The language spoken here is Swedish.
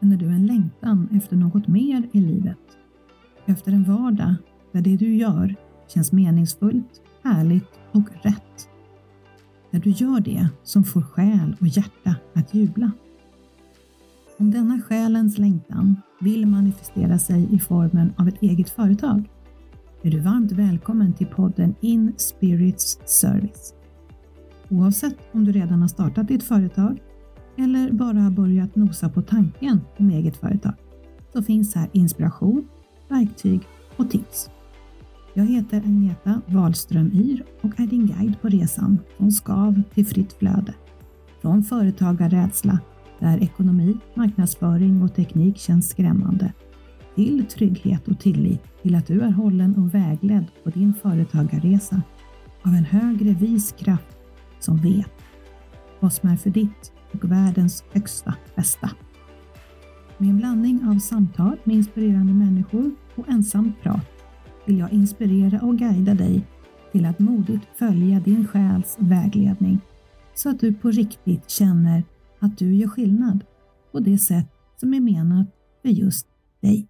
känner du en längtan efter något mer i livet. Efter en vardag där det du gör känns meningsfullt, härligt och rätt. Där du gör det som får själ och hjärta att jubla. Om denna själens längtan vill manifestera sig i formen av ett eget företag är du varmt välkommen till podden In Spirits Service. Oavsett om du redan har startat ditt företag eller bara har börjat nosa på tanken om eget företag så finns här inspiration, verktyg och tips. Jag heter Agneta Wahlström Yr och är din guide på resan från skav till fritt flöde. Från företagarrädsla, där ekonomi, marknadsföring och teknik känns skrämmande, till trygghet och tillit till att du är hållen och vägledd på din företagarresa av en högre vis kraft som vet vad som är för ditt och världens högsta bästa. Med en blandning av samtal med inspirerande människor och ensamt prat vill jag inspirera och guida dig till att modigt följa din själs vägledning så att du på riktigt känner att du gör skillnad på det sätt som är menat för just dig.